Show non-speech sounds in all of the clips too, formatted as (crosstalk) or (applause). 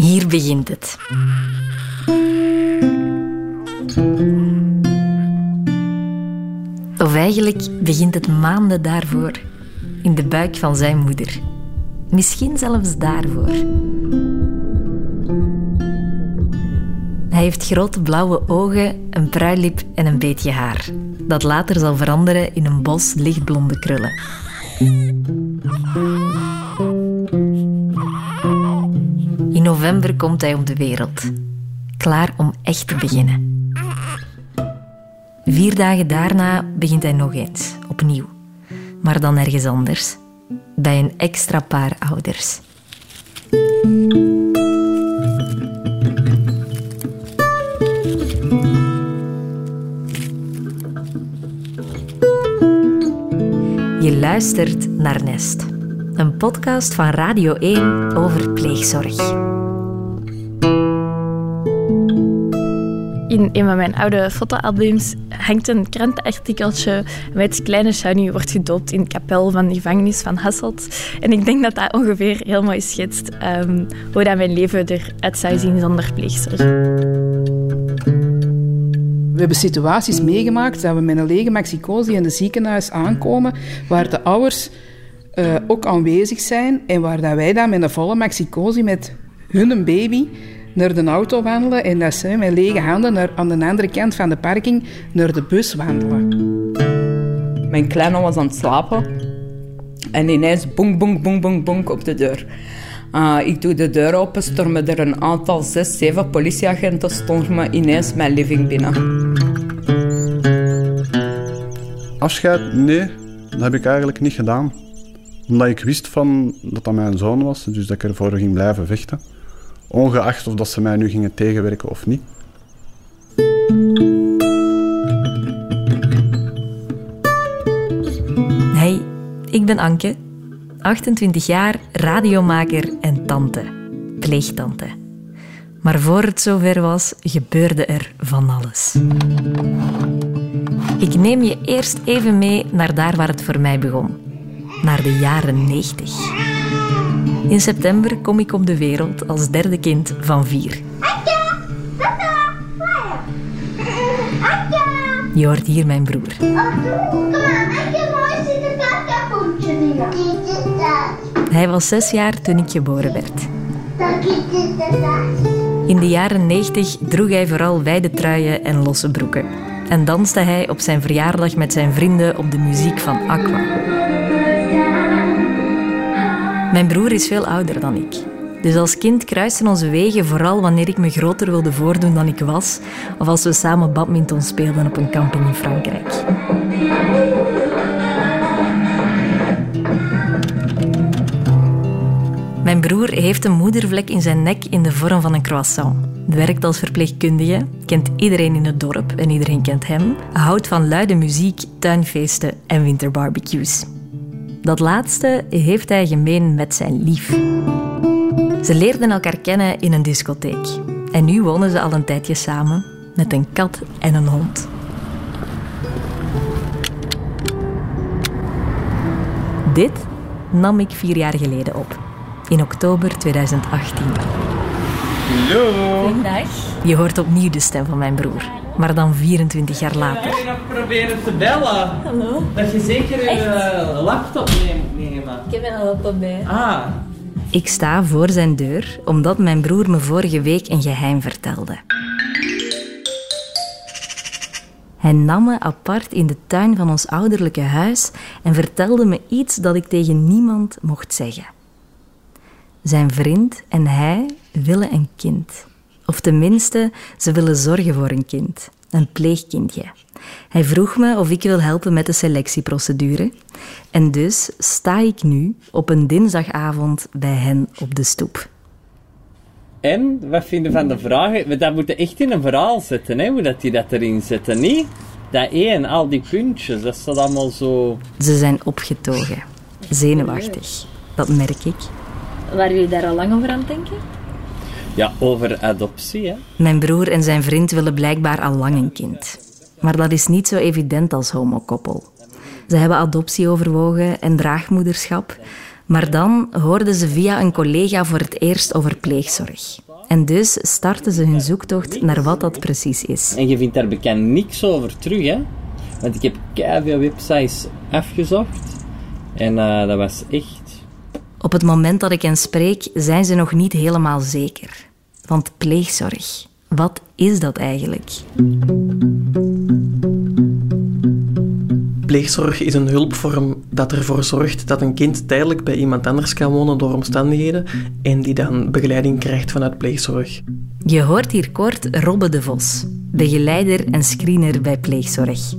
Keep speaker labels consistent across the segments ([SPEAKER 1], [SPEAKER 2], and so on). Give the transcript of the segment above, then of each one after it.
[SPEAKER 1] Hier begint het. Of eigenlijk begint het maanden daarvoor, in de buik van zijn moeder. Misschien zelfs daarvoor. Hij heeft grote blauwe ogen, een pruilip en een beetje haar. Dat later zal veranderen in een bos lichtblonde krullen. November komt hij op de wereld. Klaar om echt te beginnen. Vier dagen daarna begint hij nog eens, opnieuw. Maar dan ergens anders. Bij een extra paar ouders. Je luistert naar Nest, een podcast van Radio 1 over pleegzorg.
[SPEAKER 2] In een van mijn oude fotoalbums hangt een krantenartikeltje met kleine Shani wordt gedoopt in de kapel van de gevangenis van Hasselt. En ik denk dat dat ongeveer heel mooi schetst ehm, hoe dat mijn leven eruit zou zien zonder pleegzorg.
[SPEAKER 3] We hebben situaties meegemaakt dat we met een lege maxicosi in het ziekenhuis aankomen, waar de ouders uh, ook aanwezig zijn en waar dat wij dan met een volle maxicosi met hun baby naar de auto wandelen en dat ze met lege handen naar, aan de andere kant van de parking naar de bus wandelen.
[SPEAKER 4] Mijn kleine was aan het slapen en ineens boem, boem, boem, boem, boem op de deur. Uh, ik doe de deur open, stormen er een aantal, zes, zeven politieagenten stormen ineens mijn living binnen.
[SPEAKER 5] Afscheid? Nee, dat heb ik eigenlijk niet gedaan. Omdat ik wist van dat dat mijn zoon was, dus dat ik ervoor ging blijven vechten. Ongeacht of dat ze mij nu gingen tegenwerken of niet.
[SPEAKER 1] Hey, ik ben Anke, 28 jaar, radiomaker en tante. Pleegtante. Maar voor het zover was, gebeurde er van alles. Ik neem je eerst even mee naar daar waar het voor mij begon. Naar de jaren 90. In september kom ik op de wereld als derde kind van vier. Je hoort hier mijn broer. Hij was zes jaar toen ik geboren werd. In de jaren 90 droeg hij vooral wijde truien en losse broeken. En danste hij op zijn verjaardag met zijn vrienden op de muziek van Aqua. Mijn broer is veel ouder dan ik. Dus als kind kruisten onze wegen vooral wanneer ik me groter wilde voordoen dan ik was, of als we samen badminton speelden op een camping in Frankrijk. Mijn broer heeft een moedervlek in zijn nek in de vorm van een croissant. Werkt als verpleegkundige, kent iedereen in het dorp en iedereen kent hem. Houdt van luide muziek, tuinfeesten en winterbarbecues. Dat laatste heeft hij gemeen met zijn lief. Ze leerden elkaar kennen in een discotheek. En nu wonen ze al een tijdje samen met een kat en een hond. Dit nam ik vier jaar geleden op, in oktober 2018.
[SPEAKER 6] Hallo.
[SPEAKER 2] Goedendag.
[SPEAKER 1] Je hoort opnieuw de stem van mijn broer, maar dan 24 jaar later.
[SPEAKER 6] Ik nog proberen te bellen.
[SPEAKER 2] Hallo.
[SPEAKER 6] Dat je zeker je laptop mee moet nemen.
[SPEAKER 2] Ik heb een laptop bij.
[SPEAKER 6] Ah,
[SPEAKER 1] Ik sta voor zijn deur omdat mijn broer me vorige week een geheim vertelde. Hij nam me apart in de tuin van ons ouderlijke huis en vertelde me iets dat ik tegen niemand mocht zeggen. Zijn vriend en hij willen een kind. Of tenminste, ze willen zorgen voor een kind. Een pleegkindje. Hij vroeg me of ik wil helpen met de selectieprocedure. En dus sta ik nu op een dinsdagavond bij hen op de stoep.
[SPEAKER 6] en wat vinden van de vragen? Dat moet je echt in een verhaal zetten, hè? Hoe dat die dat erin zetten, niet? Dat één, al die puntjes, dat staat allemaal zo...
[SPEAKER 1] Ze zijn opgetogen, zenuwachtig. Dat merk ik.
[SPEAKER 2] Waren jullie daar al lang over aan het denken?
[SPEAKER 6] Ja, over adoptie, hè?
[SPEAKER 1] Mijn broer en zijn vriend willen blijkbaar al lang een kind. Maar dat is niet zo evident als homokoppel. Ze hebben adoptie overwogen en draagmoederschap. Maar dan hoorden ze via een collega voor het eerst over pleegzorg. En dus starten ze hun zoektocht naar wat dat precies is.
[SPEAKER 6] En je vindt daar bekend niks over terug, hè? Want ik heb veel websites afgezocht. En uh, dat was echt...
[SPEAKER 1] Op het moment dat ik hen spreek, zijn ze nog niet helemaal zeker. Want pleegzorg, wat is dat eigenlijk?
[SPEAKER 7] Pleegzorg is een hulpvorm dat ervoor zorgt dat een kind tijdelijk bij iemand anders kan wonen door omstandigheden en die dan begeleiding krijgt vanuit pleegzorg.
[SPEAKER 1] Je hoort hier kort Robbe de Vos, begeleider en screener bij pleegzorg.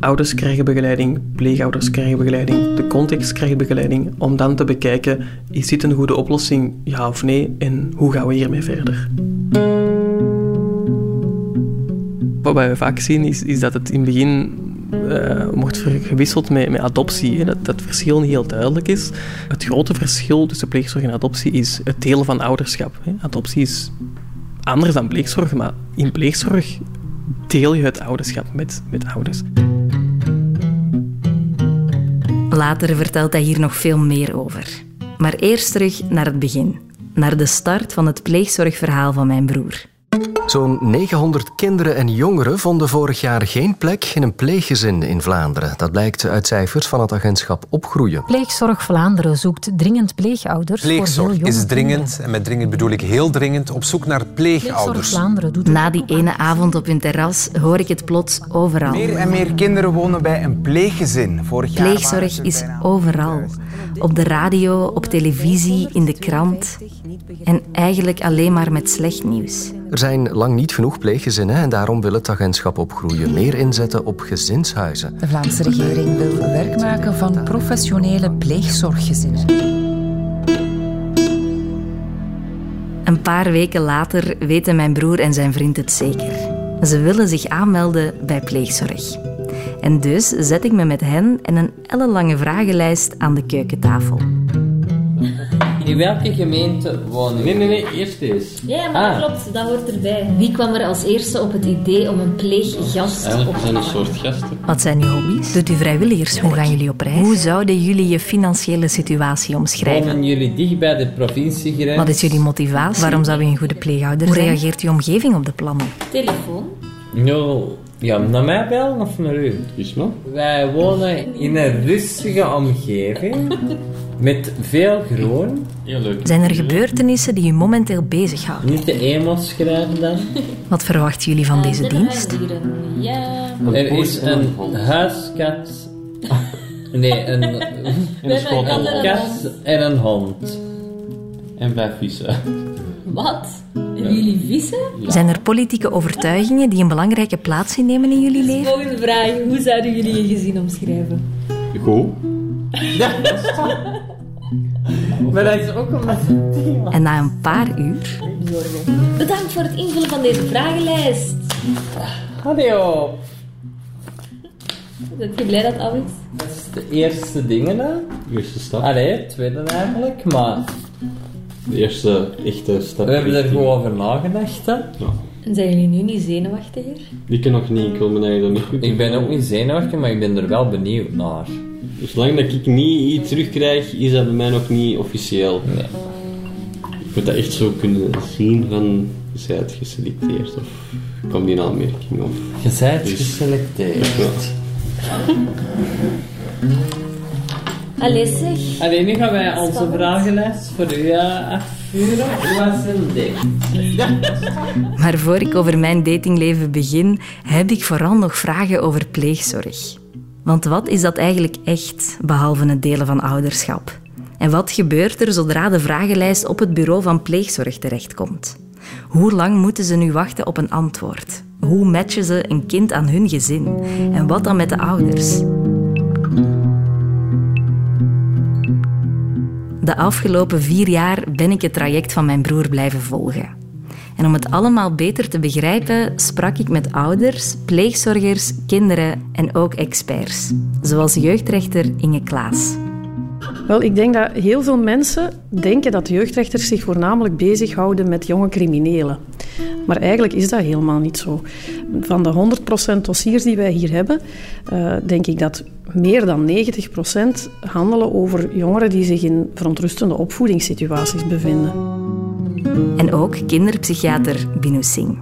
[SPEAKER 7] Ouders krijgen begeleiding, pleegouders krijgen begeleiding, de context krijgt begeleiding om dan te bekijken, is dit een goede oplossing, ja of nee, en hoe gaan we hiermee verder? Wat wij vaak zien is, is dat het in het begin uh, wordt gewisseld met, met adoptie. Hè. Dat, dat verschil niet heel duidelijk is. Het grote verschil tussen pleegzorg en adoptie is het delen van ouderschap. Hè. Adoptie is anders dan pleegzorg, maar in pleegzorg deel je het ouderschap met, met ouders.
[SPEAKER 1] Later vertelt hij hier nog veel meer over. Maar eerst terug naar het begin. Naar de start van het pleegzorgverhaal van mijn broer.
[SPEAKER 8] Zo'n 900 kinderen en jongeren vonden vorig jaar geen plek in een pleeggezin in Vlaanderen. Dat blijkt uit cijfers van het agentschap Opgroeien.
[SPEAKER 9] Pleegzorg Vlaanderen zoekt dringend pleegouders.
[SPEAKER 10] Pleegzorg voor is dringend, en met dringend bedoel ik heel dringend, op zoek naar pleegouders.
[SPEAKER 9] Vlaanderen doet
[SPEAKER 1] Na die ene avond op hun terras hoor ik het plots overal.
[SPEAKER 10] Meer en meer kinderen wonen bij een pleeggezin.
[SPEAKER 1] Vorig jaar Pleegzorg is overal. Op de radio, op televisie, in de krant. En eigenlijk alleen maar met slecht nieuws.
[SPEAKER 8] Er zijn lang niet genoeg pleeggezinnen en daarom wil het agentschap Opgroeien meer inzetten op gezinshuizen.
[SPEAKER 9] De Vlaamse regering wil werk maken van professionele pleegzorggezinnen.
[SPEAKER 1] Een paar weken later weten mijn broer en zijn vriend het zeker. Ze willen zich aanmelden bij pleegzorg. En dus zet ik me met hen en een ellenlange vragenlijst aan de keukentafel.
[SPEAKER 6] In welke gemeente wonen Nee, nee, nee, eerst eens.
[SPEAKER 11] Ja, maar ah. dat klopt, dat hoort erbij. Wie kwam er als eerste op het idee om een pleeggast op te
[SPEAKER 6] zijn een soort gasten.
[SPEAKER 1] Wat zijn uw hobby's? Doet u vrijwilligers? Hoe gaan jullie op reis? Hoe zouden jullie je financiële situatie omschrijven?
[SPEAKER 6] Wonen jullie dicht bij de provinciegrens?
[SPEAKER 1] Wat is jullie motivatie? Waarom zou u een goede pleegouder zijn? Hoe reageert uw omgeving op de plannen?
[SPEAKER 11] Telefoon.
[SPEAKER 6] No, ja, naar mij bellen of naar u? Is maar. Wij wonen in een rustige omgeving (laughs) met veel groen.
[SPEAKER 1] Heel leuk. Zijn er gebeurtenissen die u momenteel bezighouden?
[SPEAKER 6] Niet de emo schrijven dan.
[SPEAKER 1] Wat verwachten jullie van deze dienst?
[SPEAKER 11] Ja.
[SPEAKER 6] Er is een huiskat. (laughs) Nee, een, een kat en een hond. En vijf vissen.
[SPEAKER 11] Wat? Jullie vissen?
[SPEAKER 1] Zijn er politieke overtuigingen die een belangrijke plaats innemen in jullie leven?
[SPEAKER 11] Volgende vraag. Hoe zouden jullie je gezin omschrijven?
[SPEAKER 6] Goed. Ja, maar dat is ook omdat
[SPEAKER 1] En na een paar uur...
[SPEAKER 11] Bedankt voor het invullen van deze vragenlijst.
[SPEAKER 6] Hallo.
[SPEAKER 11] Ben je blij dat al is?
[SPEAKER 6] Dat is de eerste dingen, hè? Eerste stap. Allee, tweede eigenlijk, maar... De eerste echte stap. We hebben er gewoon over nagedacht, hè? Ja.
[SPEAKER 11] En zijn jullie nu niet zenuwachtiger?
[SPEAKER 6] Ik ken nog niet, ik wil me eigenlijk niet goed Ik ben ook niet zenuwachtig, maar ik ben er wel benieuwd naar. Zolang dat ik niet iets terugkrijg, is dat bij mij nog niet officieel. Nee. Ik moet dat echt zo kunnen zien van, je bent geselecteerd of komt die in aanmerking. Of, je bent dus, geselecteerd. Ja.
[SPEAKER 11] Allee zeg.
[SPEAKER 6] Allee, nu gaan wij onze vragenlijst voor u uh, afvuren. Wat een ding?
[SPEAKER 1] Maar voor ik over mijn datingleven begin, heb ik vooral nog vragen over pleegzorg. Want wat is dat eigenlijk echt, behalve het delen van ouderschap? En wat gebeurt er zodra de vragenlijst op het bureau van pleegzorg terechtkomt? Hoe lang moeten ze nu wachten op een antwoord? Hoe matchen ze een kind aan hun gezin? En wat dan met de ouders? De afgelopen vier jaar ben ik het traject van mijn broer blijven volgen. En om het allemaal beter te begrijpen, sprak ik met ouders, pleegzorgers, kinderen en ook experts, zoals jeugdrechter Inge Klaas.
[SPEAKER 12] Wel, ik denk dat heel veel mensen denken dat jeugdrechters zich voornamelijk bezighouden met jonge criminelen. Maar eigenlijk is dat helemaal niet zo. Van de 100% dossiers die wij hier hebben, uh, denk ik dat meer dan 90% handelen over jongeren die zich in verontrustende opvoedingssituaties bevinden.
[SPEAKER 1] En ook kinderpsychiater Binu Singh.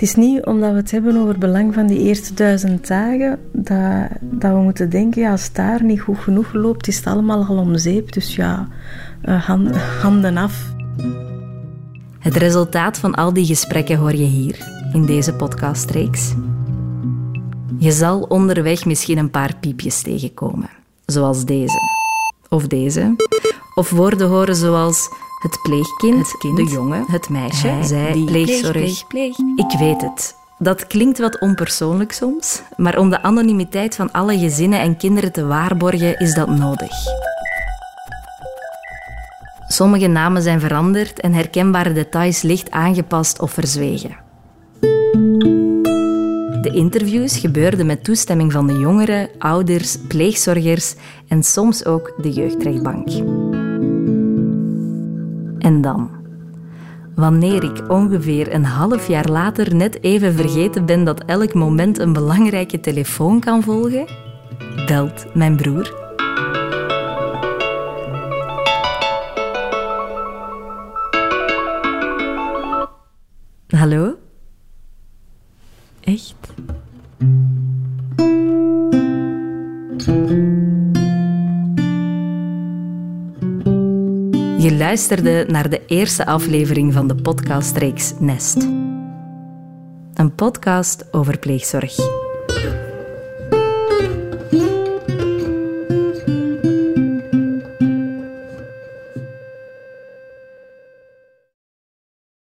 [SPEAKER 13] Het is niet omdat we het hebben over het belang van die eerste duizend dagen dat, dat we moeten denken, ja, als het daar niet goed genoeg loopt, is het allemaal al om zeep. Dus ja, uh, handen af.
[SPEAKER 1] Het resultaat van al die gesprekken hoor je hier, in deze podcastreeks. Je zal onderweg misschien een paar piepjes tegenkomen, zoals deze. Of deze. Of woorden horen zoals het pleegkind, het kind, de jongen, het meisje, hij, zij, die, pleegzorg. Pleeg, pleeg, Ik weet het. Dat klinkt wat onpersoonlijk soms, maar om de anonimiteit van alle gezinnen en kinderen te waarborgen is dat nodig. Sommige namen zijn veranderd en herkenbare details licht aangepast of verzwegen. De interviews gebeurden met toestemming van de jongeren, ouders, pleegzorgers en soms ook de jeugdrechtbank. En dan? Wanneer ik ongeveer een half jaar later net even vergeten ben dat elk moment een belangrijke telefoon kan volgen, belt mijn broer. Hallo? Echt? Je luisterde naar de eerste aflevering van de podcastreeks Nest. Een podcast over pleegzorg.